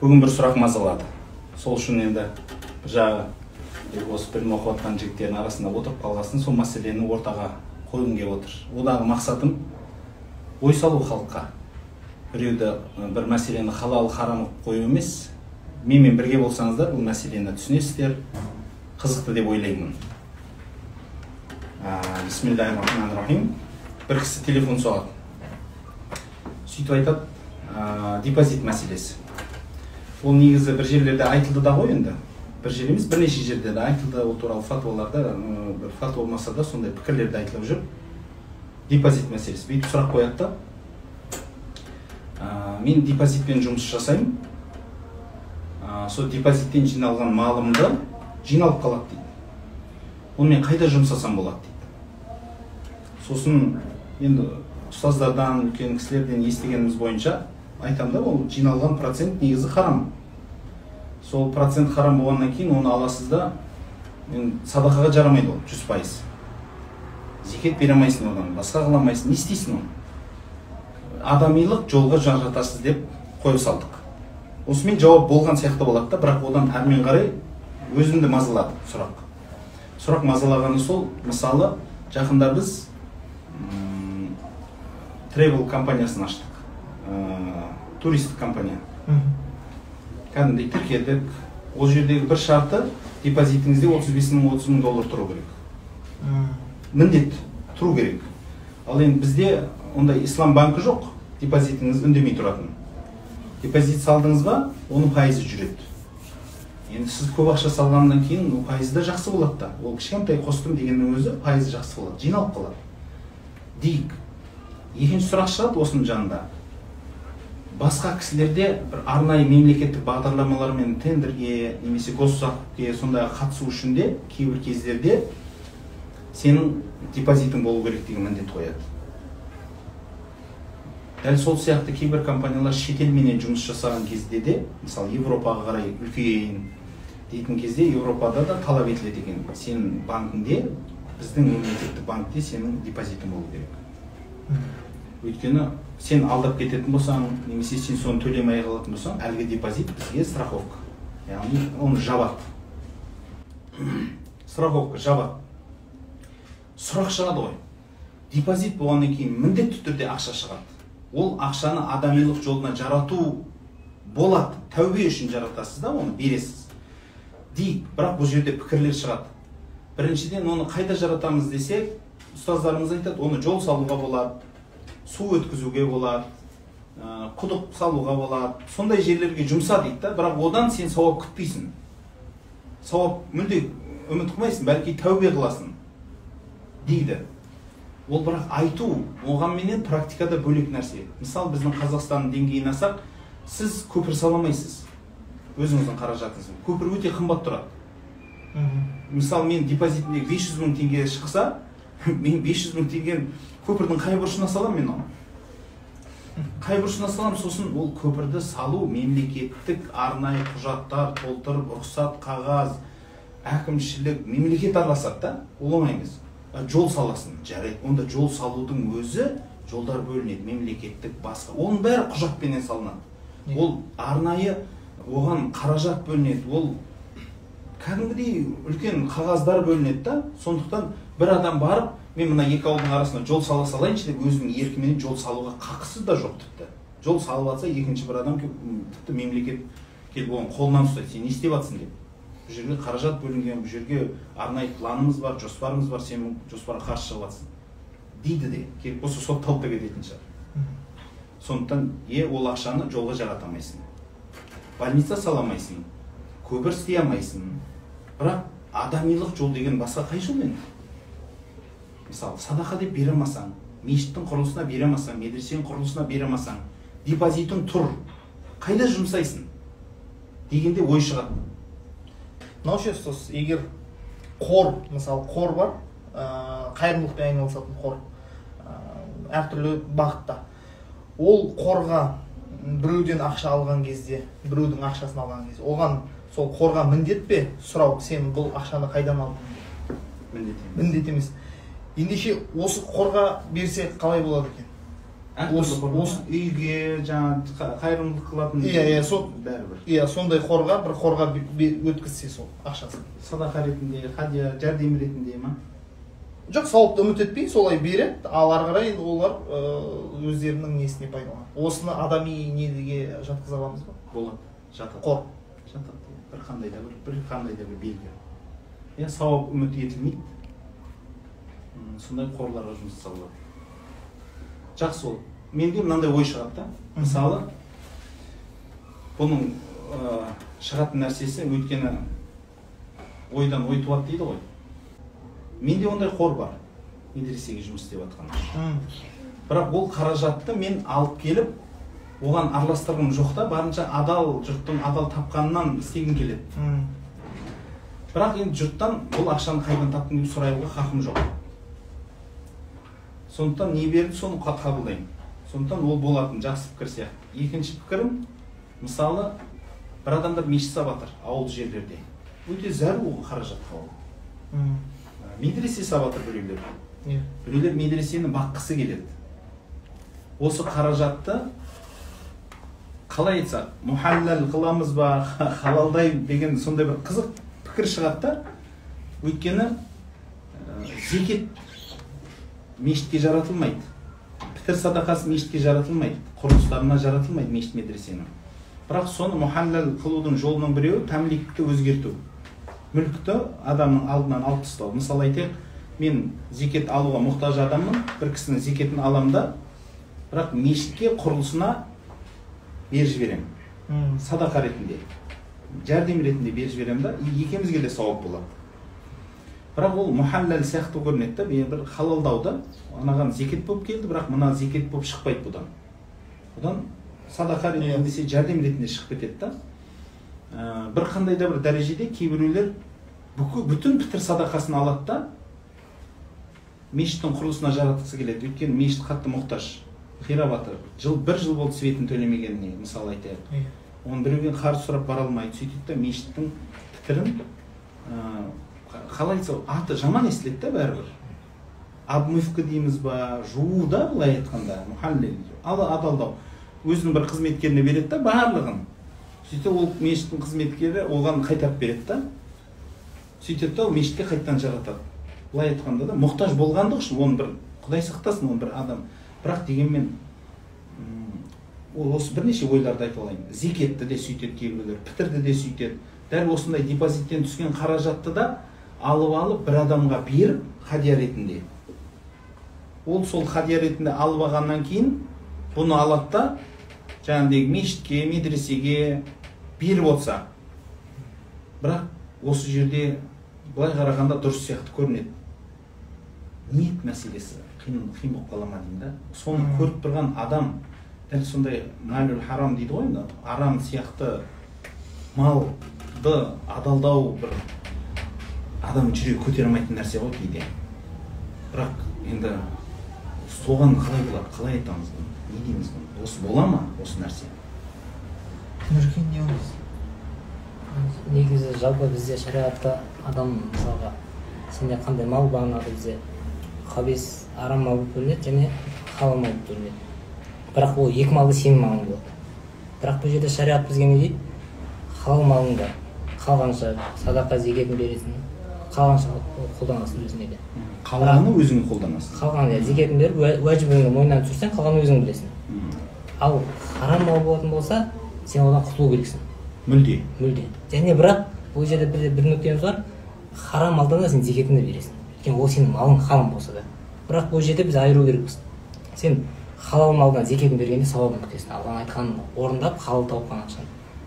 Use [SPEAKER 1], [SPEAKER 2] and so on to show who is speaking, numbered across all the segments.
[SPEAKER 1] бүгін бір сұрақ мазалады. Сол үшін енді жағы осы білім оқып жатқан жігіттердің арасында отырып қалғасын сол мәселені ортаға қойғым келіп отыр. Одағы мақсатым ой салу халыққа. Біреуді бір мәселені халал харам қылып қою емес. Менімен бірге болсаңыздар бұл мәселені түсінесіздер. Қызықты деп ойлаймын. Рахим бір кісі телефон соғады. Сөйтіп айтады депозит мәселесі. Ол негізі бір жерлерде айтылды да ғой енді. Бір жер емес бірнеше жерде де айтылды. Ол туралы фатуаларда бір фатуа болмаса да сондай пікірлерде айтылып жүр. Депозит мәселесі. Бүйтіп сұрақ қояды да. Ә, мен депозитпен жұмыс жасаймын. Ә, сол депозиттен жиналған малымды жиналып қалады дейді. Оны мен қайда жұмсасам болады дейді. Сосын енді ұстаздардан үлкен кісілерден естігеніміз бойынша айтамын да ол жиналған процент негізі харам. Сол процент харам болғаннан кейін оны аласыз да садақаға жарамайды ол жүз пайыз. Зекет бере алмайсың одан басқа қыла алмайсың не істейсің оны? Адамилық жолға жаратасыз деп қоя салдық. Осымен жауап болған сияқты болады да бірақ одан әрмен қарай өзімді мазалады сұрақ. Сұрақ мазалағаны сол мысалы жақында біз тревел компаниясын аштық. Ә, туристік компания. Кәдімгідей тіркедік ол жердегі бір шарты депозитіңізде отыз бес мың отыз мың доллар тұру керек. Міндетті тұру керек. Ал енді бізде ондай ислам банкі жоқ депозитіңіз үндемей тұратын. Депозит салдыңыз ба оның пайызы жүреді. Енді сіз көп ақша салғаннан кейін ол пайызы да жақсы болады да. Ол кішкентай қостым дегеннің өзі пайызы жақсы болады жиналып қалады. Дейік екінші сұрақ шығады осының жанында. Басқа кісілерде бір арнайы мемлекеттік бағдарламалар мен тендерге немесе госзакупке сондай қатысу үшін де кейбір кездерде сенің депозитің болу керек деген міндет қояды. Дәл сол сияқты кейбір компаниялар шетелменен жұмыс жасаған кезде де мысалы европаға қарай үлкейейін дейтін кезде европада да талап етіледі екен сенің банкіңде біздің мемлекеттік банкте сенің депозитің болу керек. Өйткені сен алдап кететін болсаң немесе сен соны төлемей қалатын болсаң әлгі депозит бізге страховка. Яғни оны жабады. Страховка жабады. Сұрақ шығады ғой. Депозит болғаннан кейін міндетті түрде ақша шығады. Ол ақшаны адамилық жолына жарату болады. Тәубе үшін жаратасыз да оны бересіз. Дейік бірақ бұл жерде пікірлер шығады. Біріншіден оны қайда жаратамыз десек ұстаздарымыз айтады оны жол салуға болады. Су өткізуге болады ә, құдық салуға болады сондай жерлерге жұмса дейді да. Бірақ одан сен сауап күтпейсің. Сауап мүлде үміт қылмайсың бәлки тәубе қыласың дейді. Ол бірақ айту оғанменен практикада бөлек нәрсе. Мысалы біздің қазақстанның деңгейін алсақ сіз көпір сала алмайсыз өзіңіздің қаражатыңызбен көпір өте қымбат тұрады. Мысалы мен депозитімде 500 мың теңге шықса мен 500 мың теңгені көпірдің қай бұрышына саламын мен оны. Қай бұрышына саламын сосын ол көпірді салу мемлекеттік арнайы құжаттар толтырып рұқсат қағаз әкімшілік мемлекет араласады да ол оңай емес жол саласың жарайды. Онда жол салудың өзі жолдар бөлінеді мемлекеттік басқа. Оның бәрі құжатпенен салынады. Ол арнайы оған қаражат бөлінеді. Ол кәдімгідей үлкен қағаздар бөлінеді да. Сондықтан бір адам барып мен мына екі ауылдың арасына жол сала салайыншы деп өзінің еркіменен жол салуға қақысы да жоқ тіпті. Жол салып жатса екінші бір адам тіпті мемлекет келіп оған қолынан ұстайды. Сен не істеп жатрсың деп. Бұл жерге қаражат бөлінген бұл жерге арнайы планымыз бар жоспарымыз бар сен жоспарға қарсы шығып жатрсың дейді де келіп болса сотталып та кететін шығар. Сондықтан е ол ақшаны жолға жарата алмайсың больница сала алмайсың көпір істей алмайсың. Бірақ адамилық жол деген басқа қай жол енді? Мысалы садақа деп бере алмасаң мешіттің құрылысына бере алмасаң медресенің құрылысына бере алмасаң депозитің тұр қайда жұмсайсың? дегенде ой шығады.
[SPEAKER 2] Мынау ше ұстаз егер қор мысалы қор бар ә, қайырымдылықпен айналысатын қор ә, әртүрлі бағытта. Ол қорға біреуден ақша алған кезде біреудің ақшасын алған кезде оған сол қорға міндет пе? Сұрау сен бұл ақшаны қайдан алдың?
[SPEAKER 1] Міндет емес.
[SPEAKER 2] Міндет емес. Ендеше осы қорға берсе қалай болады екен? Осы- осы-
[SPEAKER 1] үйге жаңағы қа- қайырымдылық қылатын
[SPEAKER 2] Иә, иә, сол-
[SPEAKER 1] бәрібір.
[SPEAKER 2] Иә сондай қорға бір қорға өткізсе сол ақшасын.
[SPEAKER 1] Садақа ретінде хадия жәрдем ретінде ма?
[SPEAKER 2] Жоқ сауапты үміт етпей солай береді. Ал ары қарай олар ыыы, өздерінің несіне пайдаланады. Осыны адами неге жатқыза аламыз ба?
[SPEAKER 1] Болады. Жатады.
[SPEAKER 2] Қор.
[SPEAKER 1] Жатады. Бір қандай да бір бір қандай да бір белгі. Иә сауап үміт етілмейді. Сондай қорларға жұмыс болады жақсы ол. Менде мынандай ой шығады да. Мысалы бұның ә, шығатын нәрсесі өйткені ойдан ой туады дейді ғой. Менде ондай қор бар. Медресеге жұмыс істеп жатқан бірақ ол қаражатты мен алып келіп оған араластырғым жоқ та. Барынша адал жұрттың адал тапқанынан істегім келеді. Бірақ енді жұрттан бұл ақшаны қайдан таптың? деп сұрауға хақым жоқ. Сондықтан не берді соны қа- қабылдаймын сондықтан ол болатын жақсы пікір сияқты. Екінші пікірім мысалы бір адамдар мешіт салып жатыр ауыл жерлерде. Өте зәру ол қаражатқа ол медресе салып жатыр біреулер.
[SPEAKER 2] Иә.
[SPEAKER 1] Біреулер медресені баққысы келеді. Осы қаражатты қалай айтсақ мұхаллал қыламыз ба ха- халалдаймын деген сондай бір қызық пікір шығады да өйткені зекет мешітке жаратылмайды. Пітір садақасы мешітке жаратылмайды. Құрылыстарына жаратылмайды мешіт медресенің. Бірақ соны мұхаллал қылудың жолының біреуі тәмликті өзгерту. Мүлікті адамның алдынан алып тастау. Мысалы айтайық мен зекет алуға мұқтаж адаммын бір кісінің зекетін аламын да бірақ мешітке құрылысына беріп жіберемін садақа ретінде жәрдем ретінде беріп жіберемін да екеумізге де сауап болады. Бірақ ол мұхаллал сияқты көрінеді да мен бір халалдау да анаған зекет болып келді бірақ мына зекет болып шықпайды бұдан. Бұдан садақа ретінде
[SPEAKER 2] Иә.
[SPEAKER 1] десе жәрдем ретінде шығып кетеді да. Ә, бір қандай да бір дәрежеде кейбіреулер бүкіл бүтін пітір садақасын алады да мешіттің құрылысына жаратқысы келеді. Өйткені мешіт қатты мұқтаж. Қирап жатыр жыл бір жыл болды светін төлемегеніне мысалы айтайық.
[SPEAKER 2] Иә.
[SPEAKER 1] Оны біреуден қарыз сұрап бара алмайды сөйтеді да мешіттің пітірін ә, қалай айтса аты жаман естіледі да бәрібір. Обмывка дейміз ба жуу да былай айтқанда мұхаллил ал адалдау өзінің бір қызметкеріне береді да барлығын. Сөйтсе ол мешіттің қызметкері оған қайтарып береді да. Сөйтеді да ол мешітке қайтадан жаратады. Былай айтқанда да мұқтаж болғандық үшін оны бір құдай сақтасын оны бір адам. Бірақ дегенмен ол осы бірнеше ойларды айтып алайын. Зекетті де сөйтеді кейбіреулер пітірді де сөйтеді. Дәл осындай депозиттен түскен қаражатты да алып алып бір адамға беріп хадия ретінде. Ол сол хадия ретінде алып алғаннан кейін бұны алады да жаңағыдей мешітке медресеге беріп отырса бірақ осы жерде былай қарағанда дұрыс сияқты көрінеді. Ниет мәселесі қиын қиын болып қала ма деймін да. Соны көріп тұрған адам дәл сондай мәлул харам дейді ғой енді арам сияқты малды адалдау бір адам жүрегі көтере алмайтын нәрсе ғой кейде. бірақ енді соған қалай болады қалай айтамыз бұны не дейміз бұны осы бола ма осы нәрсе?
[SPEAKER 2] Нұркен не ойлайсыз?
[SPEAKER 3] Негізі жалпы бізде шариғатта адам мысалға сенде қандай мал бағанағы бізде? Хабис арам мал болып бөлінеді және халал мал болып бөлінеді. Бірақ ол екі малды сенің малың болады. Бірақ бұл жерде шариғат бізге не дейді? Халал малыңды қалғанша садақа зекетін бересің қалғанша қолданасың өзіңе де.
[SPEAKER 1] Қалғаны өзің қолданасың.
[SPEAKER 3] қалған иә зекетін беріп уә- уәжібіңді мойнынан түсірсең қалғанын өзің білесің. Ал харам мал болатын болса сен одан құтылу керексің.
[SPEAKER 1] Мүлде.
[SPEAKER 3] мүлде. және бірақ бұл жерде бір, бір нүктеміз бар харам малдан да сен зекетіңді бересің. өйткені ол сенің малың халал болса да. бірақ бұл жерде біз айыру керекпіз. сен халал малдан зекетін бергенде сауабын күтесің алланың айтқанын орындап халал тауып ақшаны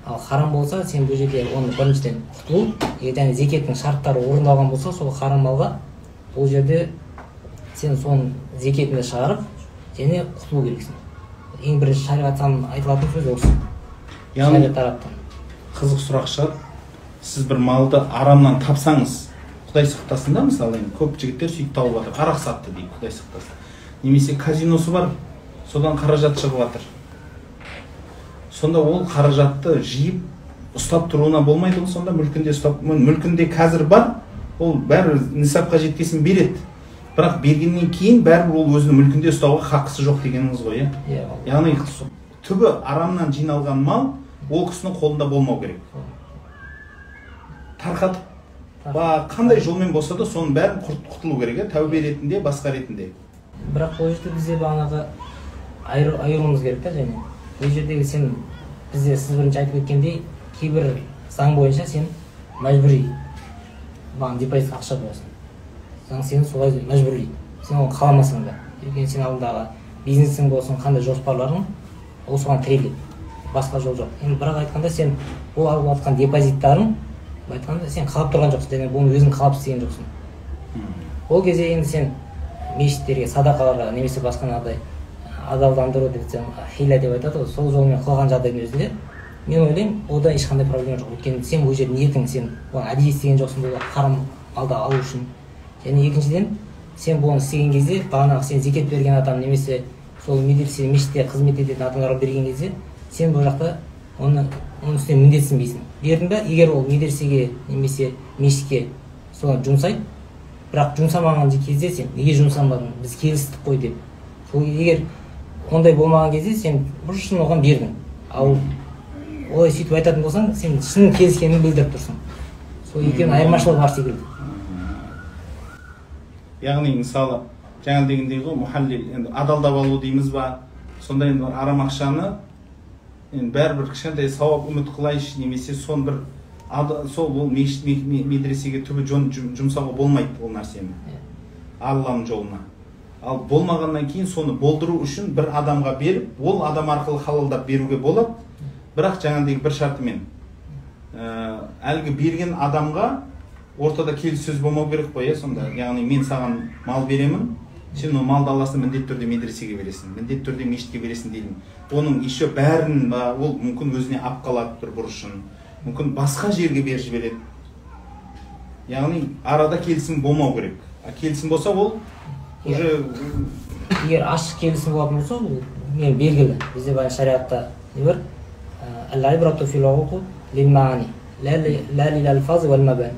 [SPEAKER 3] ал харам болса сен бұл жерде оны біріншіден құтылу және зекеттің шарттары орындалған болса сол харам малға бұл жерде сен соның зекетіңді шығарып және құтылу керексің. Ең бірінші шариғаттан айтылатын сөз осы.
[SPEAKER 1] Яғни
[SPEAKER 3] тараптан.
[SPEAKER 1] қызық сұрақ шығар сіз бір малды арамнан тапсаңыз құдай сақтасын да мысалы енді. Көп жігіттер сөйтіп тауып жатыр арақ сатты дейік құдай сақтасын. Немесе казиносы бар содан қаражат шығып жатыр. Сонда ол қаражатты жиып ұстап тұруына болмайды ғой сонда. Мүлкінде ұстап мү- мүлкінде қазір бар ол бәрі нисапқа жеткесін береді. Бірақ бергеннен кейін бәрібір ол өзінің мүлкінде ұстауға хақысы жоқ дегеніңіз ғой иә?
[SPEAKER 3] Иә
[SPEAKER 1] яғни түбі арамнан жиналған мал ол кісінің қолында болмау керек. Тарқатып. Ба қандай жолмен болса да соның бәрін құтылу керек иә? Тәубе ретінде басқа ретінде.
[SPEAKER 3] Бірақ бұл жерде бізде бағанағы айыру- айыруымыз керек та және бұл жердегі сен бізде сіз бірінші айтып кеткендей кейбір заң бойынша сен мәжбүри. Маған депозитқа ақша қоясың заң сені солай мәжбүрлейді сен оны қаламасаң да. Өйткені сен алдыңдағы бизнесің болсын қандай жоспарларың ол соған тіреледі. Басқа жол жоқ. Енді бірақ айтқанда сен ол алып жатқан депозиттарың былай айтқанда сен қалап тұрған жоқсың және бұны өзің қалап істеген жоқсың. Ол кезде енді сен мешіттерге садақаларға немесе басқа мынандай адалдандыру деп хиля деп айтады ғой. Сол жолмен қылған жағдайдың өзінде мен ойлаймын ода ешқандай проблема жоқ. Өйткені сен бұл жерде ниетің сен оны әдейі істеген жоқсың бұл харам малды алу үшін. Және екіншіден сен бұны істеген кезде бағанағы сен зекет берген адам немесе сол медресе мешітте қызмет ететін адамдарға берген кезде сен бұл жақта оны оның үстіне міндетсінбейсің. Бердің ба егер ол медресеге немесе мешітке соны жұмсайды бірақ жұмсамаған кезде сен неге жұмсамадың? Біз келістік қой деп. Сол егер ондай болмаған кезде сен бұрышын оған бердің. Ал олай сөйтіп айтатын болсаң сен шын келіскеніңді білдіріп тұрсың. Сол екеуінің айырмашылығы бар секілді.
[SPEAKER 1] Яғни мысалы жаңа дегендей ғой мұхаллил енді адалдап алу дейміз ба? Сонда енді арам ақшаны енді бәрібір кішкентай сауап үміт қылайыншы немесе соны бір сол ол мешіт ме- ме- медресеге түбі жұмсауға болмайды ол нәрсені. Алланың жолына. Ал болмағаннан кейін соны болдыру үшін бір адамға беріп ол адам арқылы халалдап беруге болады. Бірақ жаңағыдей бір шартымен ә, әлгі берген адамға ортада келіссөз болмау керек қой иә сонда. Яғни мен саған мал беремін сен ол малды аласың міндетті түрде медресеге бересің міндетті түрде мешітке бересің деймін оның еще бәрін ба ол мүмкін өзіне алып қалады бір бұрышын мүмкін басқа жерге беріп жібереді. Яғни арада келісім болмау керек. А келісім болса ол уже
[SPEAKER 3] егер ашық келісім болатын болса ол белгілі. Бізде баяғы шариғатта не бар? Мабани.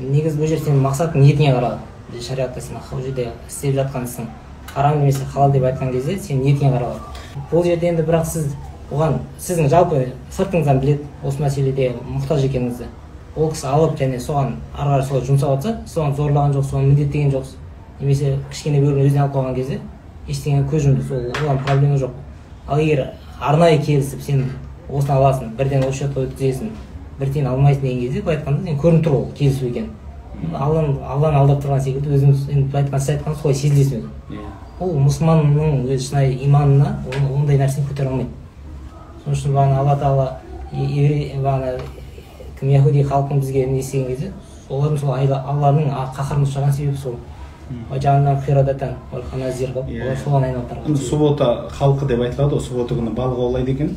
[SPEAKER 3] негізі бұл жерде сенің мақсатың ниетіңе қарады. Бізде шариғатта сен бұл жерде істеп жатқан ісің харам немесе халал деп айтқан кезде сен ниетіңе қаралады бұл жерде енді бірақ сіз оған сіздің жалпы сыртыңыздан біледі осы мәселеде мұқтаж екеніңізді. Ол кісі алып және соған ары қарай солай жұмсап жатса соған зорлаған жоқсыз соған міндеттеген жоқсыз. Немесе кішкене бөлігін өзіне алып қойған кезде ештеңеге көз жұмды сол оған проблема жоқ. Ал егер арнайы келісіп сен осыны аласың бірден осы счетқа өткізесің бір тиын алмайсың деген кезде былай айтқанда енді көрініп тұр ол келісу екен алланы алланы алдап тұрған секілді өзіңіз енді былай айтқанда сіз айтқандай солай сезілесің. Өзің ол мұсылманның өзі шынайы иманына ондай нәрсені көтере алмайды. Сол үшін бағана алла тағала бағана кім яхуди халқын бізге не істеген кезде олардың сол алланың қаһарына ұшыраған себебі сол. «Ваджална қирадатан уәл ханазир» қылып,
[SPEAKER 1] Иә.
[SPEAKER 3] олар соған айналып тараған
[SPEAKER 1] суббота халқы деп айтылады ғой суббота күні балық аулайды екен.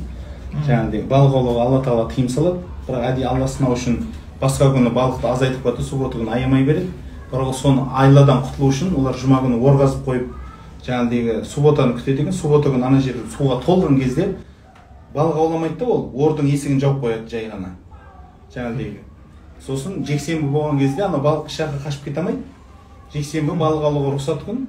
[SPEAKER 1] Жаңағыдай балық аулауға алла тағала тыйым салады. Бірақ әдейі алла сынау үшін басқа күні балықты азайтып қояды да суббота күні аямай береді. Бірақ ол соны айладан құтылу үшін олар жұма күні ор қазып қойып жаңағыдегі субботаны күтеді екен. Суббота күні ана жер суға толған кезде балық ауламайды да ол ордың есігін жауып қояды жай ғана. Жаңағыдегі. Сосын жексенбі болған кезде ана балық еш жаққа қашып кете алмайды. Жексенбі балық аулауға рұқсат күн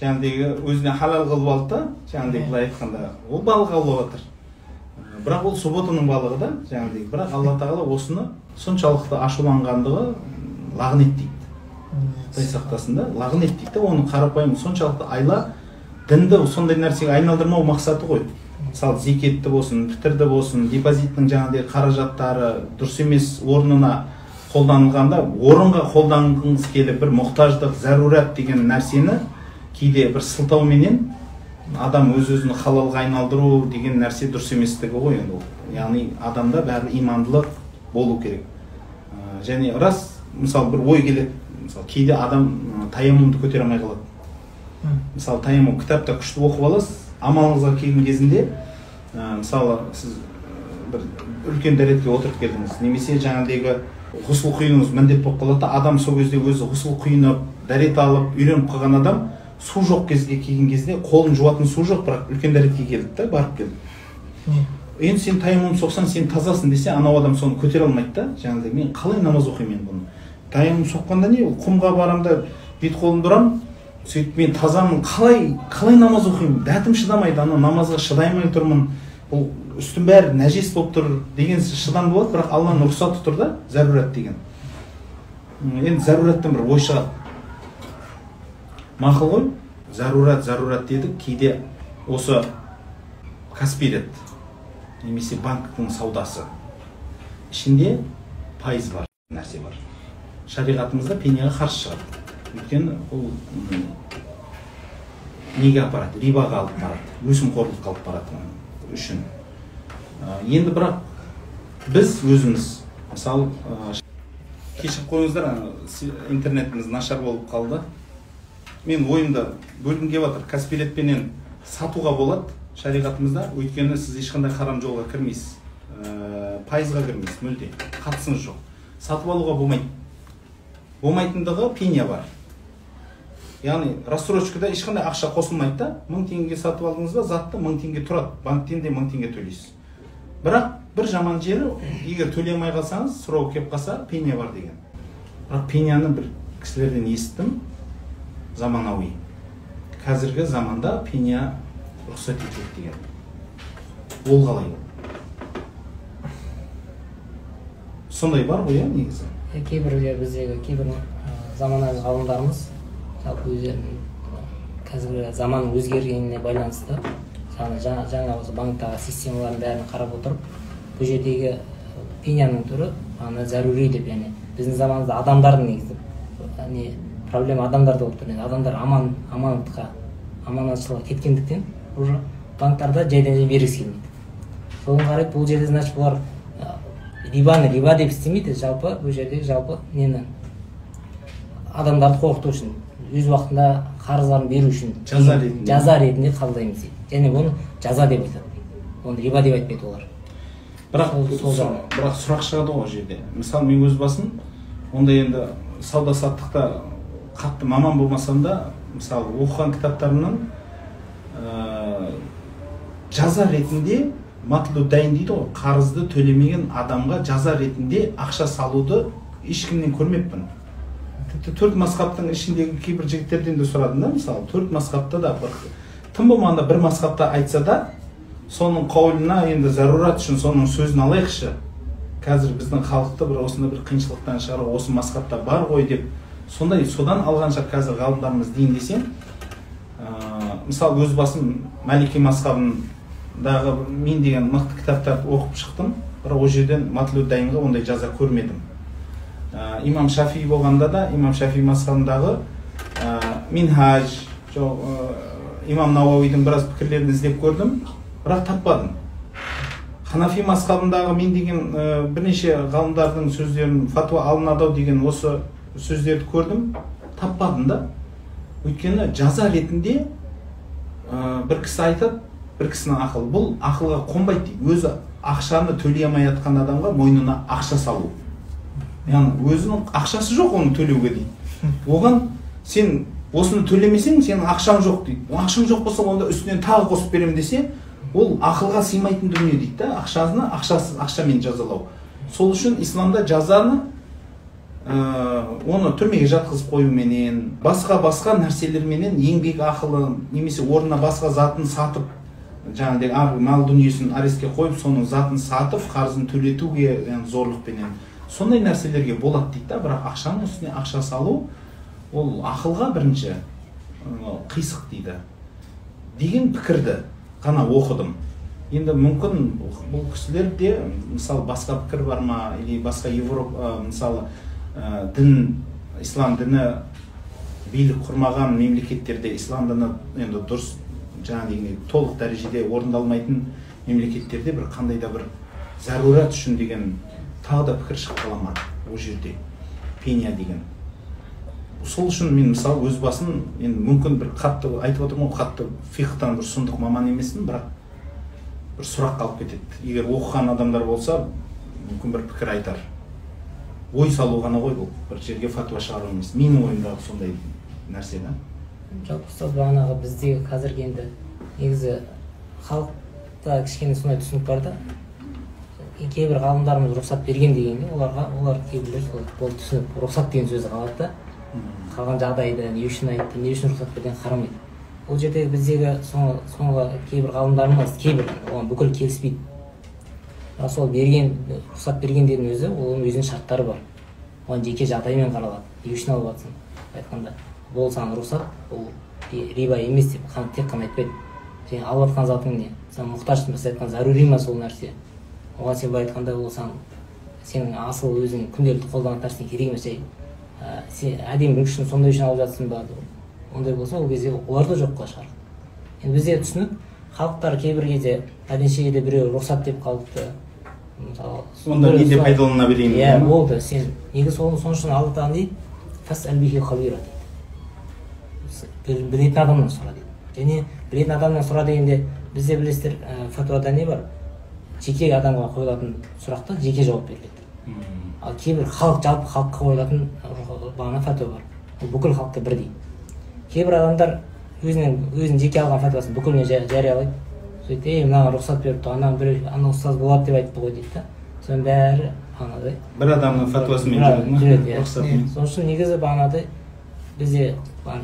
[SPEAKER 1] жаңағыдегі өзіне халал қылып алды да жаңағыдай былай айтқанда ол балық аулап жатыр бірақ ол субботаның балығы да жаңағыдай бірақ алла тағала осыны соншалықты ашуланғандығы лағнет дейді. Құдай сақтасын да лағнет дейді да оның қарапайым соншалықты айла дінді сондай нәрсеге айналдырмау мақсаты ғой. Мысалы зекетті болсын пітірді болсын депозиттің жаңағыдай қаражаттары дұрыс емес орнына қолданылғанда орынға қолданғыңыз келіп бір мұқтаждық зәрурат деген нәрсені кейде бір сылтауменен адам өз өзін халалға айналдыру деген нәрсе дұрыс еместігі ғой енді ол. Яғни адамда бәрібір имандылық болу керек. Ә, және рас мысалы бір ой келеді. Мысалы кейде адам таяммумды көтере алмай қалады. Мысалы таяммум кітапта күшті оқып аласыз амалыңызға келген кезінде ә, мысалы сіз бір үлкен дәретке отырып келдіңіз. Немесе жаңағыдегі ғұсыл құюыңыз міндет болып қалады. Да адам сол кезде өзі ғұсыл құйынып дәрет алып үйреніп қалған адам су жоқ кезге келген кезде қолын жуатын су жоқ бірақ үлкен дәретке келді да барып келді. Енді сен таймум соқсаң сен тазасың десе анау адам соны көтере алмайды да. Жаңағыдай мен қалай намаз оқимын енді бұны? Таймум соққанда не? Ол құмға барамын да бет қолымды ұрамын сөйтіп мен тазамын. Қалай қалай намаз оқимын? Дәтім шыдамайды ана намазға шыдай алмай тұрмын. Бұл үстім бәрі нәжес болып тұр деген шыдам болады бірақ алланың рұқсаты тұр да зәрурат деген енді зәрураттан бір ой шығады мақұл ғой зәрурат зәрурат дедік кейде осы каспирет немесе банктің саудасы ішінде пайыз бар нәрсе бар шариғатымызда пенияға қарсы шығады өйткені ол неге апарады рибаға алып барады өсімқорлыққа алып барады үшін енді бірақ біз өзіміз мысалы кешіріп қойыңыздар интернетіміз нашар болып қалды. Мен ойымды бөлгім келіп жатыр каспиретпенен сатуға болады шариғатымызда. Өйткені сіз ешқандай харам жолға кірмейсіз. Ә, пайызға кірмейсіз мүлде. Қатысыңыз жоқ. Сатып алуға болмайды. Болмайтындығы пеня бар. Яғни рассрочкада ешқандай ақша қосылмайды да мың теңгеге сатып алдыңыз ба затты мың теңге тұрады. Банктен де мың теңге төлейсіз. Бірақ бір жаман жері егер төлей алмай қалсаңыз сұрау келіп қалса пеня бар деген. Бірақ пеняны бір кісілерден естідім. Заманауи. Қазіргі заманда пеня рұқсат етіледі деген. Ол қалай? Сондай бар ғой иә негізі.
[SPEAKER 3] Иә, біздегі кейбір заманауи ғалымдарымыз жалпы өздерінің қазіргі заман өзгергеніне байланысты жаңа жаңа, жаңа осы банктағы системалардың бәрін қарап отырып бұл жердегі пеняның түрі ана зәрури деп яғни біздің заманымызда адамдардың негізі. Не проблема адамдарда болып тұр енді адамдар аман аманатқа аманатшылыққа кеткендіктен уже банктарда жайдан жай бергісі келмейді. Соған қарай бұл жерде значит бұлар рибаны риба деп істемейді жалпы бұл жерде жалпы нені? Адамдарды қорқыту үшін өз уақытында қарыздарын беру үшін
[SPEAKER 1] Жаза ретінде.
[SPEAKER 3] жаза ретінде қабылдаймыз дейді. Және оны жаза деп айтады оны риба деп айтпайды олар.
[SPEAKER 1] Бірақ
[SPEAKER 3] Сол- жағынан.
[SPEAKER 1] бірақ сұрақ шығады ғой ол жерде. Мысалы мен өз басым онда енді сауда саттықта қатты маман болмасам да мысалы оқыған кітаптарымнан ә, жаза ретінде матлу дайын дейді ғой қарызды төлемеген адамға жаза ретінде ақша салуды ешкімнен көрмеппін. Тіпті төрт масхабтың ішіндегі кейбір жігіттерден де сұрадым да мысалы төрт масхабта да бір тым болмағанда бір масхабта айтса да соның қаулына енді зарурат үшін соның сөзін алайықшы. Қазір біздің халықты бір осындай бір қиыншылықтан шығару осы масхабта бар ғой деп сондай содан алған шығар қазір ғалымдарымыз дейін десем. Ә, мысалы өз басым мәлики масхабындағы мен деген мықты кітаптарды оқып шықтым. Бірақ ол жерден матлу дайынға ондай жаза көрмедім. Ә, имам шафи болғанда да имам шафи масхабындағы ә, минхаж жоқ имам науауидің біраз пікірлерін іздеп көрдім бірақ таппадым. Ханафи масхабындағы мен деген ә, бірнеше ғалымдардың сөздерін фатуа алынады ау деген осы сөздерді көрдім таппадым да. Өйткені жаза ретінде ә, бір кісі айтады бір кісінің ақылы. Бұл ақылға қонбайды дейді. Өзі ақшаны төлей алмай жатқан адамға мойнына ақша салу. Яғни өзінің ақшасы жоқ оны төлеуге дейді. Оған сен осыны төлемесең сенің ақшаң жоқ дейді. Ақшаң жоқ болса онда үстінен тағы қосып беремін десе ол ақылға сыймайтын дүние дейді да. Ақшаны ақшасыз ақшамен жазалау. Сол үшін исламда жазаны ә, оны түрмеге жатқызып қоюменен басқа басқа нәрселерменен еңбек ақылы немесе орнына басқа затын сатып жаңағыдай мал дүниесін арестке қойып соның затын сатып қарызын төлетуге зорлықпенен. Сондай нәрселерге болады дейді да. Бірақ ақшаның үстіне ақша салу ол ақылға бірінші қисық дейді. Деген пікірді ғана оқыдым. Енді мүмкін бұл кісілерде мысалы басқа пікір бар ма или басқа европа мысалы ы, дін ислам діні билік құрмаған мемлекеттерде ислам діні енді дұрыс жаңағыдей толық дәрежеде орындалмайтын мемлекеттерде бір қандай да бір зарурат үшін деген тағы да пікір шығып қала ма ол жерде? Пеня деген. Сол үшін мен мысалы өз басым енді мүмкін бір қатты айтып отырмын ғой қатты фихтан бір сұмдық маман емеспін бірақ бір сұраққа алып кетеді. Егер оқыған адамдар болса мүмкін бір пікір айтар. Ой салу ғана ғой бұл. Бір жерге фатуа шығару емес. Менің ойымдағы сондай нәрсе да.
[SPEAKER 3] Жалпы ұстаз бағанағы біздегі қазіргі енді негізі халықта кішкене сондай түсінік бар да. Кейбір ғалымдарымыз рұқсат берген дегенде оларға олар кейбіреулер сол бұл түсінік рұқсат деген сөзді қалады да. Қалған жағдайда не үшін айтты не үшін рұқсат бергенін қарамайды. Ол жерде біздегі соңғы кейбір ғалымдарымыз кейбір оған бүкіл келіспейді. Бірақ сол берген рұқсат бергендердің өзі оның өзінің шарттары бар. Оған жеке жағдаймен қаралады не үшін алып былай айтқанда бұл саған рұқсат бұл ри- риба емес деп қан- тек қана айтпайды сен алып жатқан затың не? Сен мұқтажсың біз айтқан зарури ма сол нәрсе? Оған сен былай айтқанда ол саған сенің асыл өзің күнделікті қолданатын нәрсең керек емес жай ә, сен әдемілік үшін сондай үшін алып жатсың ба? Ондай болса ол кезде олар да жоққа шығарады енді бізде түсінік халықтар кейбір кезде пәленше біреу рұқсат деп қалыпты. Мысалы
[SPEAKER 1] онда не деп
[SPEAKER 3] сол-
[SPEAKER 1] пайдалана берейін
[SPEAKER 3] иә болды. Сен неге сол сол үшін алла тағала дейді хабира дейді. Біл- білетін адамнан сұра дейді. Және білетін адамнан сұра дегенде бізде білесіздер ә, фатуада не бар? Жеке адамға қойылатын сұрақта жеке жауап беріледі. Ал кейбір халық жалпы халыққа қойылатын бағана фәтуа бар. Ол бүкіл халықта бірдей. Кейбір адамдар өзінің өзінің жеке алған фәтуасын бүкіліне жа- жариялайды. Сөйтіп ей мынаған рұқсат беріпті ана біреу ана ұстаз болады деп айтты ғой дейді да. Соның бәрі бағанағыдай.
[SPEAKER 1] Бір адамның фатуасымен
[SPEAKER 3] Бір-
[SPEAKER 1] жүреді
[SPEAKER 3] иә.
[SPEAKER 1] рұқсатымен.
[SPEAKER 3] Сол үшін негізі бағанағыдай бізде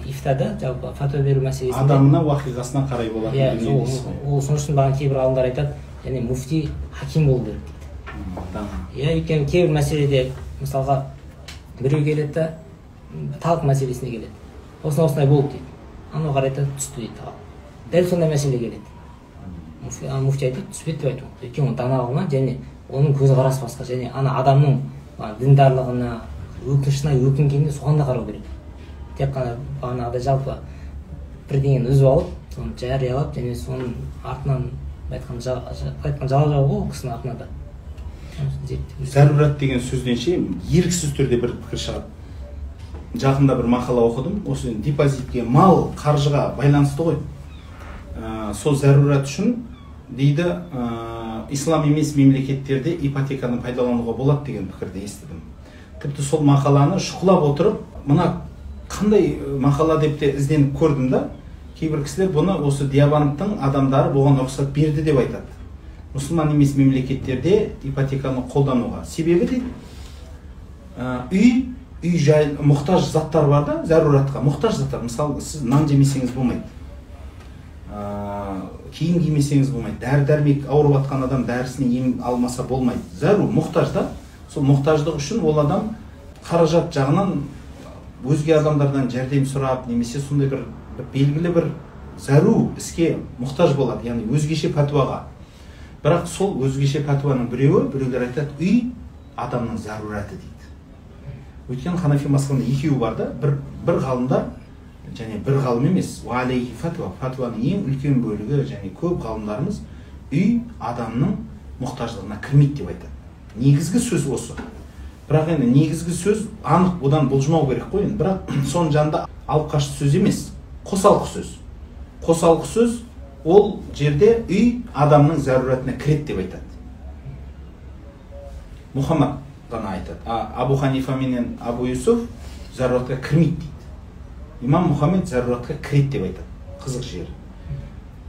[SPEAKER 3] ифтада жалпы фәтуа беру мәселесінде
[SPEAKER 1] адамына уақиғасына қарай болатын
[SPEAKER 3] иә ол сол үшін бағана кейбір ғалымдар айтады және муфти хаким болу керек. Иә өйткені кейбір мәселеде мысалға біреу келеді да талқ мәселесіне келеді. Осындай осындай болды дейді. Анау қарайды түсті дейді талақ дәл сондай мәселе келеді. Муфти, айтады түспеді деп айту. Өйткені ол дана ғалым және оның көзқарасы басқа және ана адамның діндарлығына өкінішіне өкінгеніне соған да қарау керек. Тек қана бағанағыдай жалпы бірдеңені үзіп алып соны жариялап және соның артынан былай айтқанда былай айтқанда жала жабу ғой ол кісінің артына да.
[SPEAKER 1] Зарурат деген сөзден ше еріксіз түрде бір пікір шығады. Жақында бір мақала оқыдым осы депозитке мал қаржыға байланысты ғой. Ә, сол зарурат үшін дейді ә, ислам емес мемлекеттерде ипотеканы пайдалануға болады деген пікірді естідім. Тіпті сол мақаланы шұқылап отырып мына қандай ә, мақала деп те ізденіп көрдім да кейбір кісілер бұны осы диабанктың адамдары бұған рұқсат берді деп айтады. Мұсылман емес мемлекеттерде ипотеканы қолдануға себебі дейді үй үй жай мұқтаж заттар бар да заруратқа мұқтаж заттар. Мысалы сіз нан жемесеңіз болмайды. Ә, киім кимесеңіз болмайды. Дәрі дәрмек ауырып жатқан адам дәрісіне ем алмаса болмайды. Зару мұқтаж да. Сол мұқтаждық үшін ол адам қаражат жағынан өзге адамдардан жәрдем сұрап немесе сондай бір, белгілі бір зару іске мұқтаж болады. Яғни өзгеше пәтуаға. Бірақ сол өзгеше пәтуаның біреуі біреулер айтады үй адамның зарураты дейді. Өйткені ханафи мазхабында екеуі бар да бір, бір ғалымдар және бір ғалым емес уалейхи фатуа фатуаның ең үлкен бөлігі және көп ғалымдарымыз үй адамның мұқтаждығына кірмейді деп айтады. Негізгі сөз осы. Бірақ енді негізгі сөз анық одан бұлжымау керек қой енді. Бірақ соның жанында алып қашты сөз емес қосалқы сөз. Қосалқы сөз ол жерде үй адамның заруратына кіреді деп айтады. Мұхаммад ғана айтады. А абу ханифа менен абу юсуф заруратқа кірмейді дейді. Имам мұхаммед заруратқа кіреді деп айтады. Қызық жері.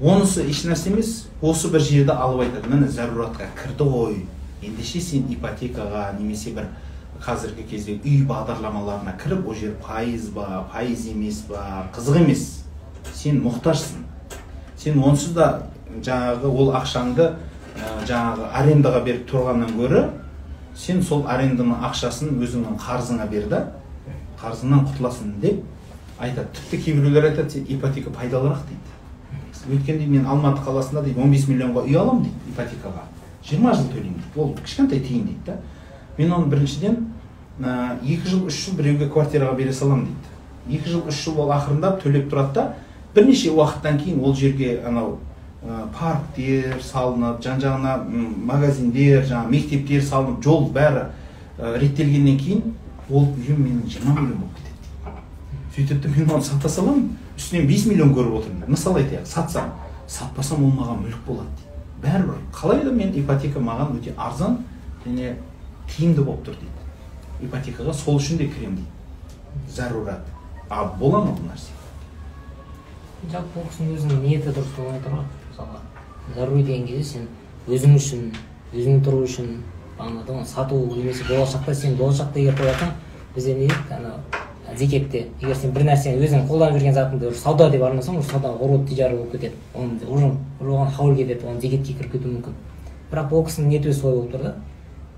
[SPEAKER 1] Онысы ешнәрсе емес осы бір жерді алып айтады. Міне заруратқа кірді ғой. Ендеше сен ипотекаға немесе бір қазіргі кезде үй бағдарламаларына кіріп ол жер пайыз ба пайыз емес па? Қызық емес. Сен мұқтажсың. Сен онсыз да жаңағы ол ақшаңды жаңағы арендаға беріп тұрғаннан гөрі сен сол аренданың ақшасын өзіңнің қарызыңа бер да қарызыңнан құтыласың деп айтады тіпті кейбіреулер айтады сен ипотека пайдалырақ дейді. Өйткені дейді, мен алматы қаласында дейді 15 миллионға үй аламын дейді ипотекаға. 20 жыл төлеймін дейді. Ол кішкентай тиын дейді да. Мен оны біріншіден екі жыл үш жыл біреуге квартираға бере саламын дейді. Екі жыл үш жыл ол ақырындап төлеп тұрады да бірнеше уақыттан кейін ол жерге анау парктер салынып жан жағына магазиндер жаңағы мектептер салынып жол бәрі реттелгеннен кейін ол үйім менің жиырма миллион болып кетеді сөйтеді де мен оны сата саламын үстінен 5 миллион көріп отырмын мысалы айтайық сатсам сатпасам ол маған мүлік болады дейді. Бәрібір қалай да мен ипотека маған өте арзан және тиімді болып тұр дейді. Ипотекаға сол үшін де кіремін дейді. Зарурат. А бола ма бұл нәрсе?
[SPEAKER 3] Жалпы ол кісінің өзінің ниеті дұрыс болмай тұр ғой мысалға зарури деген кезде сен өзің үшін өзің тұру үшін бағанағыдай оны сату немесе болашақта сен болашақта егер қоятын бізде не дейді? Ана зекетте. Егер сен бір нәрсені өзің қолданып жүрген затыңды уже сауда деп арнасаң уже саудаға ғұрут тижара болып кетеді. Оның уже оған хаул кетеді оған зекетке кіріп кетуі мүмкін. Бірақ ол кісінің ниеті өзі солай болып тұр да.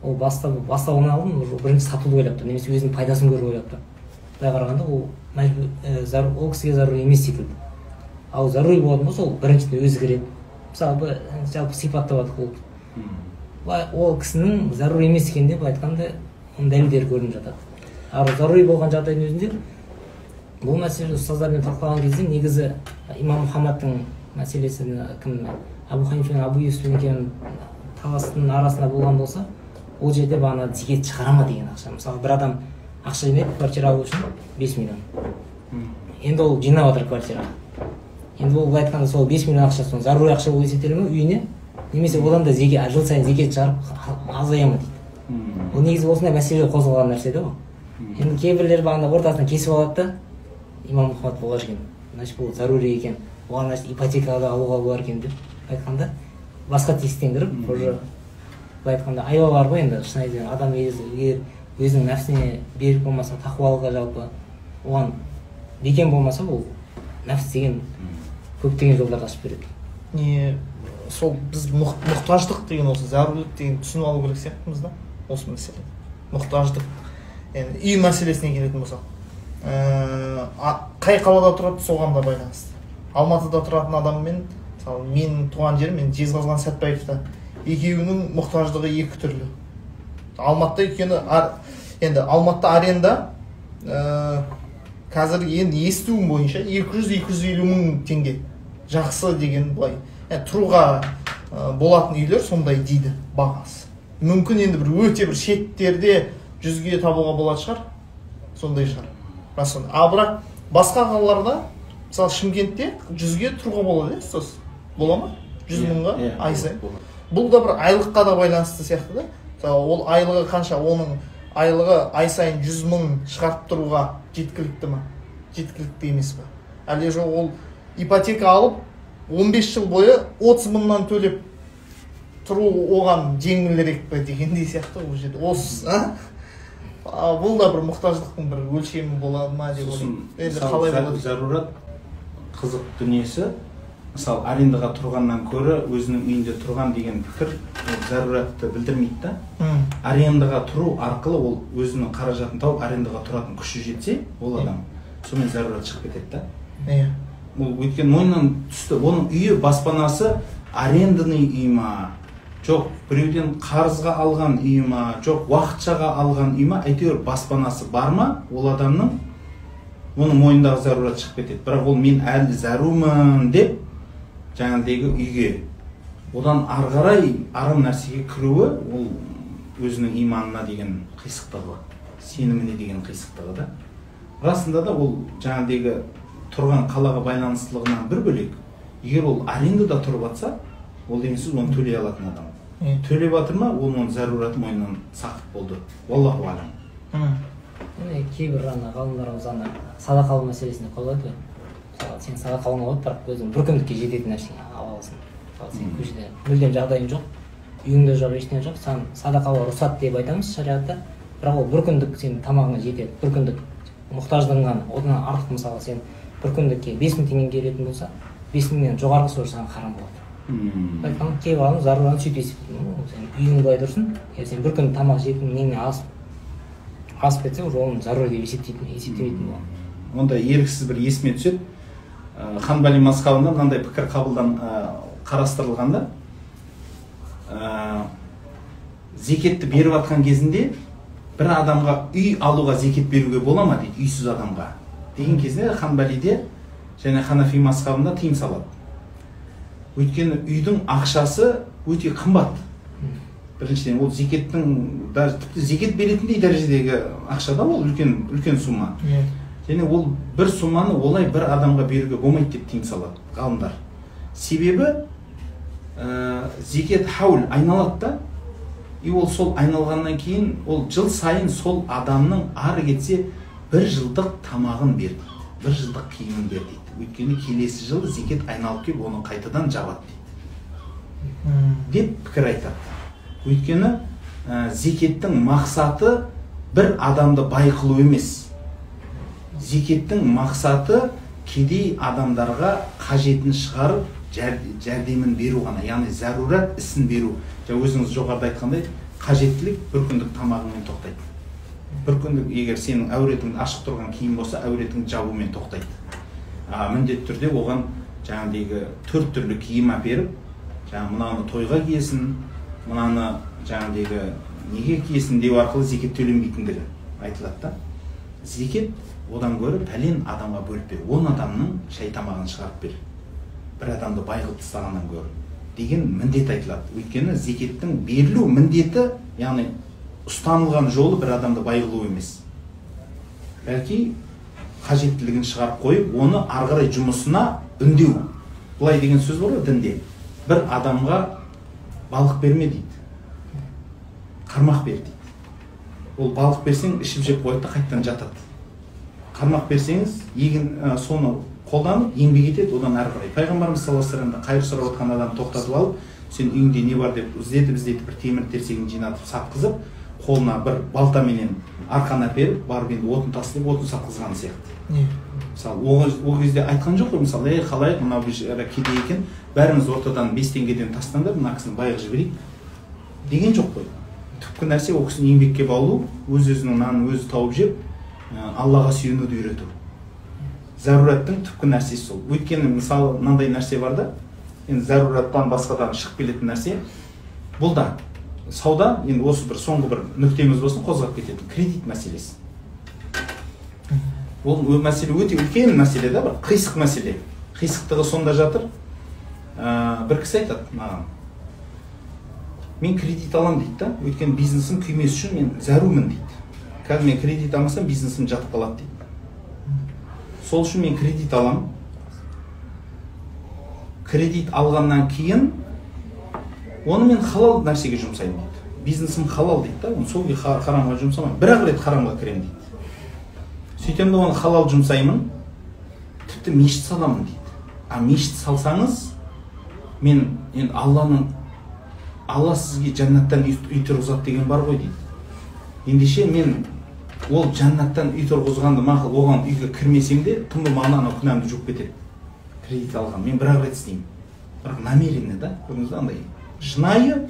[SPEAKER 3] Ол бастап бастауынан алдын уже бірінші сатуды ойлап тұр немесе өзінің пайдасын көріп ойлап тұр. Былай қарағанда ол мәжбүр зару- ол кісіге зарури емес секілді. Ал зарури болатын болса ол біріншіден өзі кіреді мысалы жалпы сипаттап жатық ол былай ол кісінің зарури емес екеніне былай айтқанда оның дәлелдері көрініп жатады. Ал зарури болған жағдайдың өзінде бұл мәселе ұстаздармен талқылаған кезде негізі имам мұхаммадтың мәселесі кім абу ханифа мен абу юсуф екеуінің таластың арасында болған болса ол жерде бағана зекет шығара ма деген ақша. Мысалы бір адам ақша жинайды квартира алу үшін бес миллион. Енді ол жинап жатыр квартираға. Енді ол былай айтқанда сол бес миллион ақша соны зарури ақша болып есептеле ма үйіне? Немесе одан да зеке жыл сайын зекет шығарып азая ма дейді? Ол негізі осындай мәселе қозғалған нәрсе да ол. Енді кейбіреулер бағана ортасынан кесіп алады да имам мұхаммад болар екен. Значит бұл зарури екен оған значит ипотекаға да алуға болар екен деп айтқанда басқа тесіктен кіріп уже былай айтқанда айла бар ғой енді шын айтайын адам егер өзінің нәпсіне берік болмаса тақуалығы жалпы оған бекем болмаса ол нәпс деген көптеген жолдарды ашып береді.
[SPEAKER 2] Не сол біз мұқ- мұқтаждық деген осы зәрулік деген түсініп алу керек сияқтымыз да осы мәселе. Мұқтаждық. Енді үй мәселесіне келетін болсақ. Қай қалада тұрады соған да байланысты. Алматыда тұратын адаммен мысалы менің туған жерім мен жезқазған сәтбаевта екеуінің мұқтаждығы екі түрлі. Алматыда өйткені енді алматыда аренда ә, қазір енді естуім бойынша 200-250 мың теңге. Жақсы деген былай. Ә, тұруға ә, болатын үйлер сондай дейді бағасы. Мүмкін енді бір өте бір шеттерде жүзге табуға болатын шығар. Сондай шығар. Рас сондай. а бірақ басқа қалаларда мысалы шымкентте жүзге тұруға болады иә ұстаз. Бола ма? Жүз мыңға
[SPEAKER 1] Иә,
[SPEAKER 2] ай сайын.
[SPEAKER 1] болады.
[SPEAKER 2] бұл да бір айлыққа да байланысты сияқты да. Мысалы ол айлығы қанша оның айлығы ай сайын жүз мың шығарып тұруға жеткілікті ма? Жеткілікті емес па әлде жоқ ол ипотека алып 15 жыл бойы 30 мыңнан төлеп тұру оған жеңілірек пе дегендей сияқты ол жерде. Осы а? А, бұл да бір мұқтаждықтың бір өлшемі болады ма деп ойлаймын. Енді қалай болады?
[SPEAKER 1] зарурат қызық дүниесі. Мысалы арендаға тұрғаннан көрі өзінің үйінде тұрған деген пікір ол заруратты білдірмейді да. Арендаға тұру арқылы ол өзінің қаражатын тауып арендаға тұратын күші жетсе ол адам сонымен зарурат шығып кетеді да.
[SPEAKER 2] Иә.
[SPEAKER 1] Ол өйткені мойнынан түсті. Оның үйі баспанасы арендный үй ма? Жоқ біреуден қарызға алған үй ма? Жоқ уақытшаға алған үй ма? Әйтеуір баспанасы бар ма? Ол адамның оның мойнындағы зарурат шығып кетеді. Бірақ ол мен әлі зәрумын деп жаңағыдегі үйге одан ары қарай арам нәрсеге кіруі ол өзінің иманына деген қисықтығы сеніміне деген қисықтығы да. Расында да ол жаңағыдегі тұрған қалаға байланыстылығынан бір бөлек егер ол арендада тұрып жатса ол деген сөз оны төлей алатын адам. Төлеп жатыр ма ол оның зарураты мойнынан сақып болды. Уаллаху алам
[SPEAKER 2] М,
[SPEAKER 3] міне кейбір ана ғалымдарымыз ана садақа алу мәселесіне қойылады ғой мысалы сен садақа алуыңа болады бірақ өзің бір күндікке жететін нәрсені ала аласың. Мысалы сен көшеде мүлдем жағдайың жоқ үйіңде жоқ ештеңе жоқ саған садақа алуға рұқсат деп айтамыз шариғатта. Бірақ ол бір күндік сенің тамағыңа жетеді бір күндік мұқтаждығың ғана. Одан артық мысалы сен бір күндікке бес мың теңге келетін болса бес мыңнан жоғарғысы уже саған харам болады. Айтқанда кейбір адам зарураны сөйтіп есептейді «Ну, сен үйің былай тұрсын егер сен бір күн тамақ жейтін неңе асып асып кетсе уже оны зарури деп есептейтін есептемейтін болады.
[SPEAKER 1] Онда еріксіз бір есіме түседі. Ә, ханбали мазхабында мынандай пікір қабылдан ә, қарастырылған да ә, зекетті беріп жатқан кезінде бір адамға үй алуға зекет беруге бола ма дейді үйсіз адамға? Деген кезде ханбалиде және ханафи мазхабында тыйым салады. Өйткені үйдің ақшасы өте қымбат. Біріншіден ол зекеттің даже тіпті зекет беретіндей дәрежедегі ақша да ол үлкен үлкен сумма.
[SPEAKER 2] Иә.
[SPEAKER 1] Және ол бір сумманы олай бір адамға беруге болмайды деп тыйым салады ғалымдар. Себебі ә, зекет хаул айналады да и ол сол айналғаннан кейін ол жыл сайын сол адамның ары кетсе бір жылдық тамағын бер бір жылдық киімін бер дейді. Өйткені келесі жылы зекет айналып келіп оны қайтадан жабады дейді. Деп пікір айтады. Өйткені ә, зекеттің мақсаты бір адамды бай қылу емес. Зекеттің мақсаты кедей адамдарға қажетін шығарып жәр- жәрдемін беру ғана яғни зарурат ісін беру. Жаңа өзіңіз жоғарыда айтқандай қажеттілік бір күндік тамағыңмен тоқтайды. Бір күндік егер сенің әуретіңді ашық тұрған киім болса әуретіңді жабумен тоқтайды. А, міндетті түрде оған жаңағыдегі төрт түрлі киім әперіп жаңағы мынаны тойға киесің мынаны жаңағыдегі неге киесің деу арқылы зекет төленбейтіндігі айтылады да. Зекет одан гөрі пәлен адамға бөліп бер. Он адамның шай тамағын шығарып бер. Бір адамды бай қылып тастағаннан гөрі деген міндет айтылады. Өйткені зекеттің берілу міндеті яғни ұстанылған жолы бір адамды бай қылу емес. Бәлки қажеттілігін шығарып қойып оны ары қарай жұмысына үндеу. Былай деген сөз бар ғой дінде. Бір адамға балық берме дейді. Қармақ бер дейді. Ол балық берсең ішіп жеп қояды да қайтадан жатады. Қармақ берсеңіз егін ә, соны қолданып еңбек етеді одан әрі қарай. Пайғамбарымыз саллаллаху алейхи вассалам қайыр сұрап отқан адамды тоқтатып алып сен үйіңде не бар деп іздетіп іздетіп бір темір терсегін жинатып сатқызып қолына бір балтаменен арқан әперіп барып енді отын тас деп отын сатқызған сияқты. Мысалы ол, ол кезде айтқан жоқ қой мысалы ей халайық мынау бейшара кедей екен бәріңіз ортадан бес теңгеден тастаңдар мына кісіні байға жіберейік деген жоқ қой. Түпкі нәрсе ол кісіні еңбекке баулу өз өзінің нанын өзі тауып жеп ә, аллаға сүйенуді үйрету. Зарураттың түпкі нәрсесі сол. Өйткені мысалы мынандай нәрсе бар да енді зарураттан басқадан шығып келетін нәрсе бұл да. Сауда енді осы бір соңғы бір нүктеміз болсын қозғап кететін кредит мәселесі. Ол мәселе өте үлкен мәселе да бір қисық мәселе. Қисықтығы сонда жатыр. Ә, бір кісі айтады маған мен кредит аламын дейді да өйткені бизнесім күймес үшін мен зәрумін дейді. Қазір мен кредит алмасам бизнесім жатып қалады дейді. Сол үшін мен кредит аламын кредит алғаннан кейін оны мен халал нәрсеге жұмсаймын дейді. Бизнесім халал дейді да оны сол харамға жұмсамаймын. Бір ақ рет харамға кіремін дейді. Сөйтемін да оны халал жұмсаймын. Тіпті мешіт саламын дейді. А мешіт салсаңыз мен енді алланың алла сізге жәннаттан үй тұрғызады деген бар ғой дейді. Ендеше мен ол жәннаттан үй тұрғызғанды мақұл оған үйге кірмесем де тым болмағанда анау күнәмді жуып кетеді. Кредит алған. Мен бір ақ рет істеймін. Бірақ намеренно да көрдіңіз ба андай? Шынайы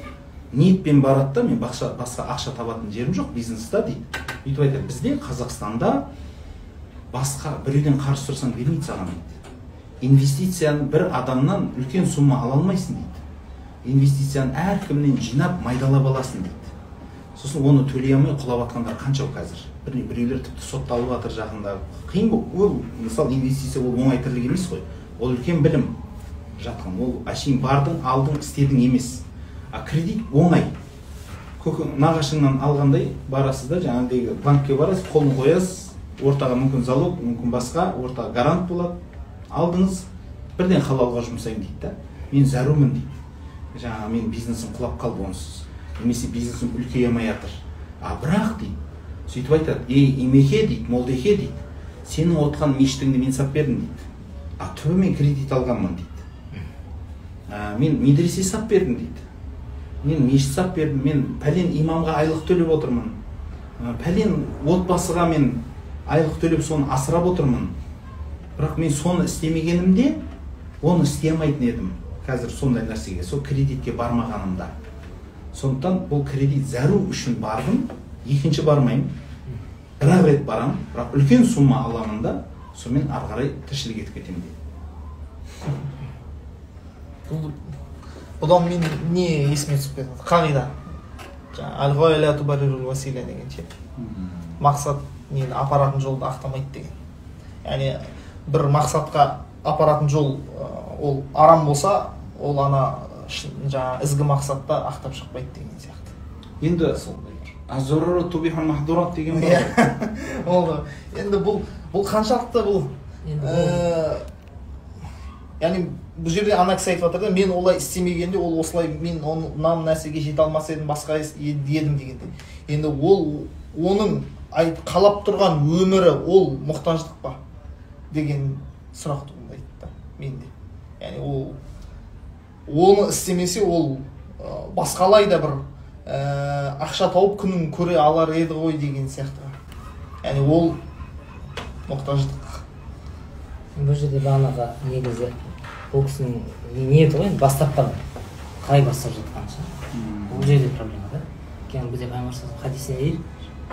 [SPEAKER 1] ниетпен барады да мен басқа, басқа ақша табатын жерім жоқ бизнеста дейді. Өйтіп айтады бізде қазақстанда басқа біреуден қарыз сұрасаң бермейді саған дейді инвестицияны бір адамнан үлкен сумма ала алмайсың дейді. Инвестицияны әркімнен жинап майдалап аласың дейді. Сосын оны төлей алмай құлап жатқандар қанша қазір? Бір біреулер тіпті сотталып жатыр жақында қиын ол мысалы инвестиция ол оңай тірлік емес қой. Ол үлкен білім. Жатқан ол әшейін бардың алдың істедің емес. А кредит оңай. Нағашыңнан алғандай барасыз да жаңағыдегі банкке барасыз қолын қоясыз ортаға мүмкін залог мүмкін басқа ортаға гарант болады. Алдыңыз бірден халалға жұмсаймын дейді да. Мен зәрумін дейді. Жаңағы менің бизнесім құлап қалды онсыз. Немесе бизнесім үлкейе алмай жатыр. А бірақ дейді сөйтіп айтады ей имеке дейді молдеке дейді. Сенің отқан мешітіңді мен сап бердім дейді. А түбі мен кредит алғанмын дейді. Ә, мен медресе сап бердім дейді. Мен мешіт сап бердім мен пәлен имамға айлық төлеп отырмын. Ә, пәлен отбасыға мен айлық төлеп соны асырап отырмын. Бірақ мен соны істемегенімде оны істей алмайтын едім қазір сондай нәрсеге сол кредитке бармағанымда. Сондықтан бұл кредит зәру үшін бардым екінші бармаймын. Бір ақ рет барамын бірақ үлкен сумма аламын да сонымен ары қарай тіршілік етіп кетемін дейді.
[SPEAKER 2] Бұл бұдан мен не есіме түсіп кетті қағида жаңағы деген ше мақсат нені апаратын жолды ақтамайды деген яғни бір мақсатқа апаратын жол ол арам болса ол ана жаңағы ізгі мақсатта ақтап шықпайды деген сияқты
[SPEAKER 1] енді махдурат деген бар
[SPEAKER 2] ол енді бұл бұл қаншалықты бұл
[SPEAKER 3] енді
[SPEAKER 2] яғни бұл жерде ана кісі айтып жатыр да мен олай істемегенде ол осылай мен мына нәрсеге жете алмас едім басқа едім дегенде. Енді ол оның айт, қалап тұрған өмірі ол мұқтаждық па деген сұрақ туындайды да менде. Яғни ол оны істемесе ол ә, басқалай да бір ә, ақша тауып күнін көре алар еді ғой деген сияқты. Яғни ол мұқтаждық.
[SPEAKER 3] Бұл жерде бағанағы негізі бұл кісінің ниеті ғой енді бастапқыдан қалай бастап жатқаны ше? Бұл жерде проблема да. Өйткені бізде пайғамбар саллаллаху хадисте дейді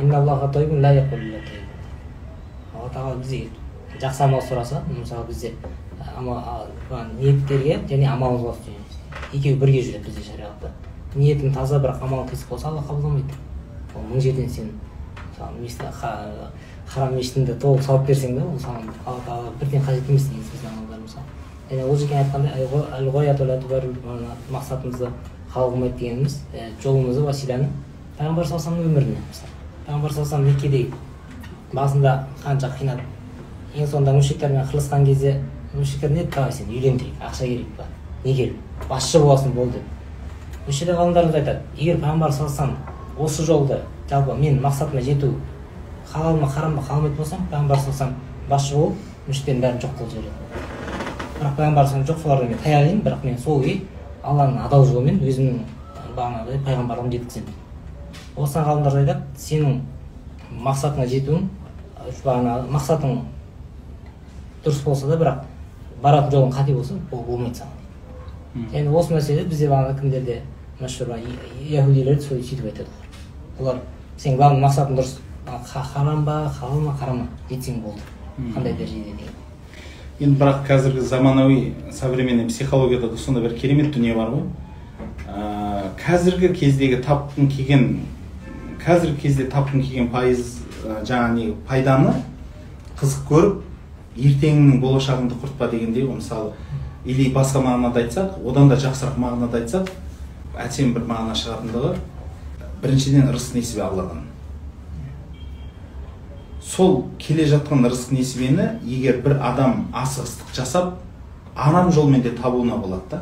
[SPEAKER 3] «Инна аллаха тойбун ла яқулу илля тойбун». алла тағала бізде жақсы амал сұраса мысалы бізде ниеттерге және амалымызға екеуі бірге жүреді бізде шариғатта. Ниетің таза бірақ амалың қисық болса алла қабылдамайды. Ол мың жерден сен мысалы харам мешітінде толық сауап берсең да ол саған алла тағала бірден қажет емес негізі біздің амалдар мысалы және ол жерге айтқандай мақсатымызды хал қылмайды дегеніміз ә, жолымызды василяны пайғамбар саллаллаху өміріне пайғамбар алейhi меккеде басында қанша қинады ең соңында мүшриктермен қырылысқан кезде мүшриктер не давай сені үйлендірейік ақша керек па? Не керек басшы боласың бол деп. Жерде ғалымдарымыз айтады егер пайғамбар вассалам осы жолды жалпы мен мақсатыма жету халал ма харам ба қаламайтын болсам пайғамбар саллаллаху басшы болып мүшриктердің бәрін жоқ қылып жібереді бірақ саллаллаху жоқ солардан мен таяқ бірақ мен сол күйі алланың адал жолымен өзімнің бағанағыдай пайғамбарлығымды жеткіземін. Осыған ғалымдар айтады сенің мақсатыңа жетуің бағанағы мақсатың дұрыс болса да бірақ баратын жолың қате болса ол болмайды саған және осы мәселе бізде бағана кімдерде мәшһүр яхудилер солай сөйтіп айтады. Олар сен главный мақсатың дұрыс. Харам ба халал ма харам ма? Жетсең болды. Қандай дәрежеде деген
[SPEAKER 1] енді бірақ қазіргі заманауи современный психологияда да сондай бір керемет дүние бар ғой. Ә, қазіргі кездегі тапқың келген қазіргі кезде тапқың келген пайыз ә, жаңағы не пайданы қызық көріп ертеңнің болашағыңды құртпа дегендей ғой. Мысалы или басқа мағынада айтсақ одан да жақсырақ мағынада айтсақ әсем бір мағына шығатындығы біріншіден рызық несібе алладан. Сол келе жатқан рызық несібені егер бір адам асығыстық жасап арам жолмен де табуына болады да.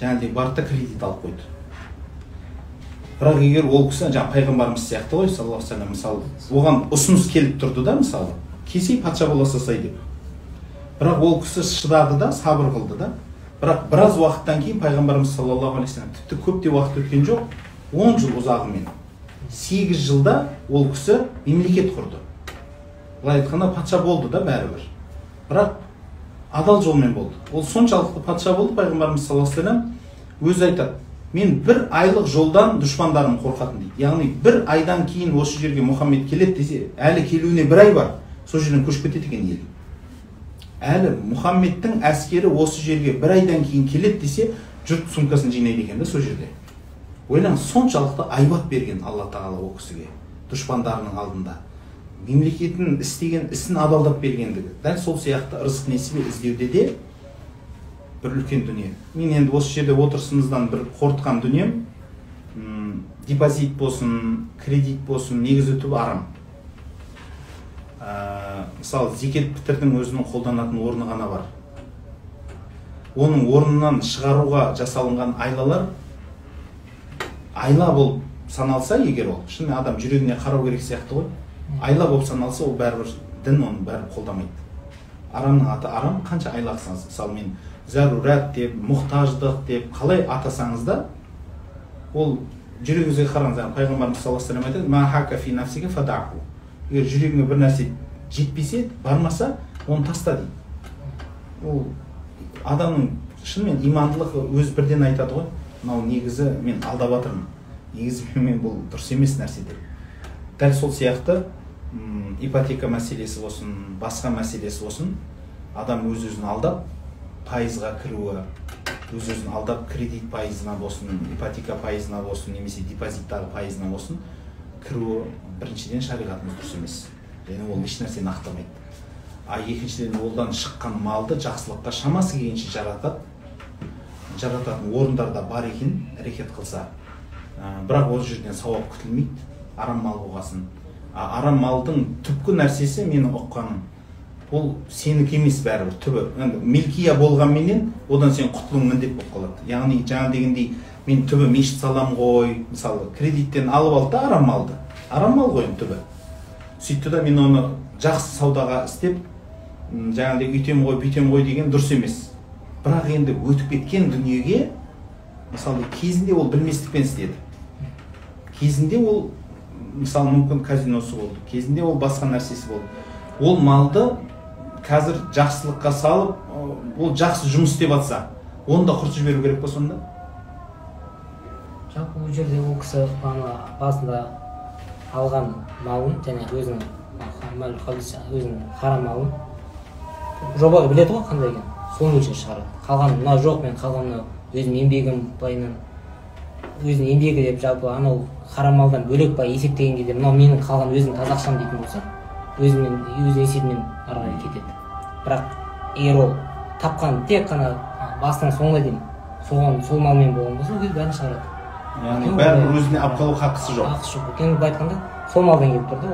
[SPEAKER 1] Жаңағыдай барды да кредит алып қойды. Бірақ егер ол кісі жаңағы пайғамбарымыз сияқты ғой саллаллаху алейхи мысалы оған ұсыныс келіп тұрды да мысалы кесей патша бола салсай деп. Бірақ ол кісі шыдады да сабыр қылды да. Бірақ біраз уақыттан кейін пайғамбарымыз саллаллаху алейхи вассалам тіпті көп те уақыт өткен жоқ он жыл ұзағымен сегіз жылда ол кісі мемлекет құрды. Былай айтқанда патша болды да бәрібір. Бірақ адал жолмен болды. Ол соншалықты патша болды пайғамбарымыз саллаллаху алейхи вассалам өзі айтады мен бір айлық жолдан дұшпандарым қорқатын дейді яғни бір айдан кейін осы жерге мұхаммед келеді десе әлі келуіне бір ай бар сол жерден көшіп кетеді екен ел әлі мұхаммедтің әскері осы жерге бір айдан кейін келеді десе жұрт сумкасын жинайды екен да сол жерде. Ойлаңыз соншалықты айбат берген алла тағала ол кісіге дұшпандарының алдында. Мемлекетін істеген ісін адалдап бергендігі. Дәл сол сияқты ырзық несібе іздеуде де бір үлкен дүние. Мен енді осы жерде отырысымыздан бір қорытқан дүнием. Депозит болсын кредит болсын негізі түбі арам. Ә, мысалы зекет пітрдің өзінің қолданатын орны ғана бар. Оның орнынан шығаруға жасалынған айлалар айла болып саналса егер ол шынымен адам жүрегіне қарау керек сияқты ғой. Айла болып саналса ол бәрібір дін оны бәрібір қолдамайды. Арамның аты арам қанша айла қылсаңыз мысалы мен зәрурат деп мұқтаждық деп қалай атасаңыз да ол жүрегіңізге қараңыз пайғамбарымыз саллаллаху алейhi вассалам айтады егер жүрегіңе бір нәрсе жетпесе бармаса оны таста дейді. Ол адамның шынымен имандылығы өзі бірден айтады ғой. Мынау негізі мен алдап жатырмын негізі мен бұл дұрыс емес нәрсе деп. Дәл сол сияқты м, ипотека мәселесі болсын басқа мәселесі болсын адам өз өзін алдап пайызға кіруі өз өзін алдап кредит пайызына болсын ипотека пайызына болсын немесе депозиттағы пайызына болсын кіруі біріншіден шариғатымыз дұрыс емес. Және ол ешнәрсені ақтамайды. А екіншіден олдан шыққан малды жақсылыққа шамасы келгенше жаратады. Жарататын орындар да бар екен әрекет қылса. Бірақ ол жерден сауап күтілмейді. Арам мал болғасын. Арам малдың түпкі нәрсесі менің ұққаным ол сенікі емес бәрібір түбі. Енді милкия болғанменен одан сен құтылуың міндет болып қалады. Яғни жаңа дегендей мен түбі мешіт салам ғой. Мысалы кредиттен алып алды да арам малды. Арам мал ғой түбі. Сөйтті да мен оны жақсы саудаға істеп жаңағыдай үйтем ғой бүйтем ғой деген дұрыс емес. Бірақ енді өтіп кеткен дүниеге мысалы кезінде ол білместікпен істеді. Кезінде ол мысалы мүмкін казиносы болды. Кезінде ол басқа нәрсесі болды. Ол малды қазір жақсылыққа салып ол жақсы жұмыс істеп жатса оны да құртып жіберу керек па сонда?
[SPEAKER 3] Жалпы бұл жерде ол кісі ана басында алған малын және өзінің өзінің харам малын жоба біледі ғой қандай екенін. Соны өлшеп шығарады. Қалған мынау жоқ мен қалған мынау өзімнің еңбегім былайынан өзінің еңбегі деп жалпы анау харам малдан бөлек былай есептеген кезде мынау менің қалған өзімнің таза ақшам дейтін болса өзімен өз есебімен ары қарай кетеді. Бірақ егер ол тапқан тек қана басынан соңына дейін соған сол малмен болған болса ол кезде бәрін шығарады.
[SPEAKER 1] Яғни бәрібір өзіне алып қалу хақысы жоқ.
[SPEAKER 3] ақысы жоқ. Өйткені былай айтқанда сол малдан келіп тұр да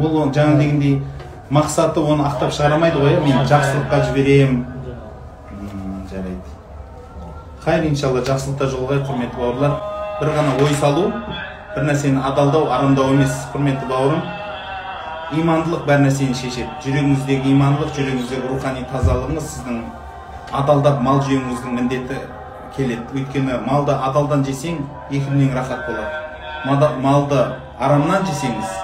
[SPEAKER 3] ол
[SPEAKER 1] ол оны жаңа дегендей мақсаты оны ақтап шығарамайды ғой иә мен жақсылыққа жіберемін хайр иншалла жақсылықта жолығайық құрметті бауырлар. бір ғана ой салу бір нәрсені адалдау арамдау емес құрметті бауырым. Имандылық бәр нәрсені шешеді. Жүрегіңіздегі имандылық жүрегіңіздегі рухани тазалығыңыз сіздің адалдап мал жеуіңіздің міндеті келеді. Өйткені малды адалдан жесең екі дүниең рахат болады. Малды арамнан жесеңіз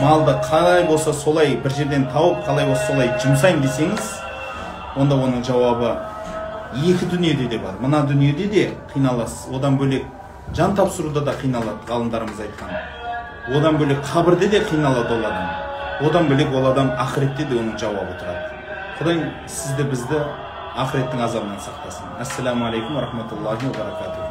[SPEAKER 1] малды қалай болса солай бір жерден тауып қалай болса солай жұмсаймын десеңіз онда оның жауабы екі дүниеде де бар. Мына дүниеде де қиналасыз. Одан бөлек жан тапсыруда да қиналады ғалымдарымыз айтқан. Одан бөлек қабірде де қиналады ол адам. Одан бөлек ол адам ақыретте де оның жауабы тұрады. Құдай сізді бізді ақыреттің азабынан сақтасын. Ассаламу алейкум рахматуллахи баракату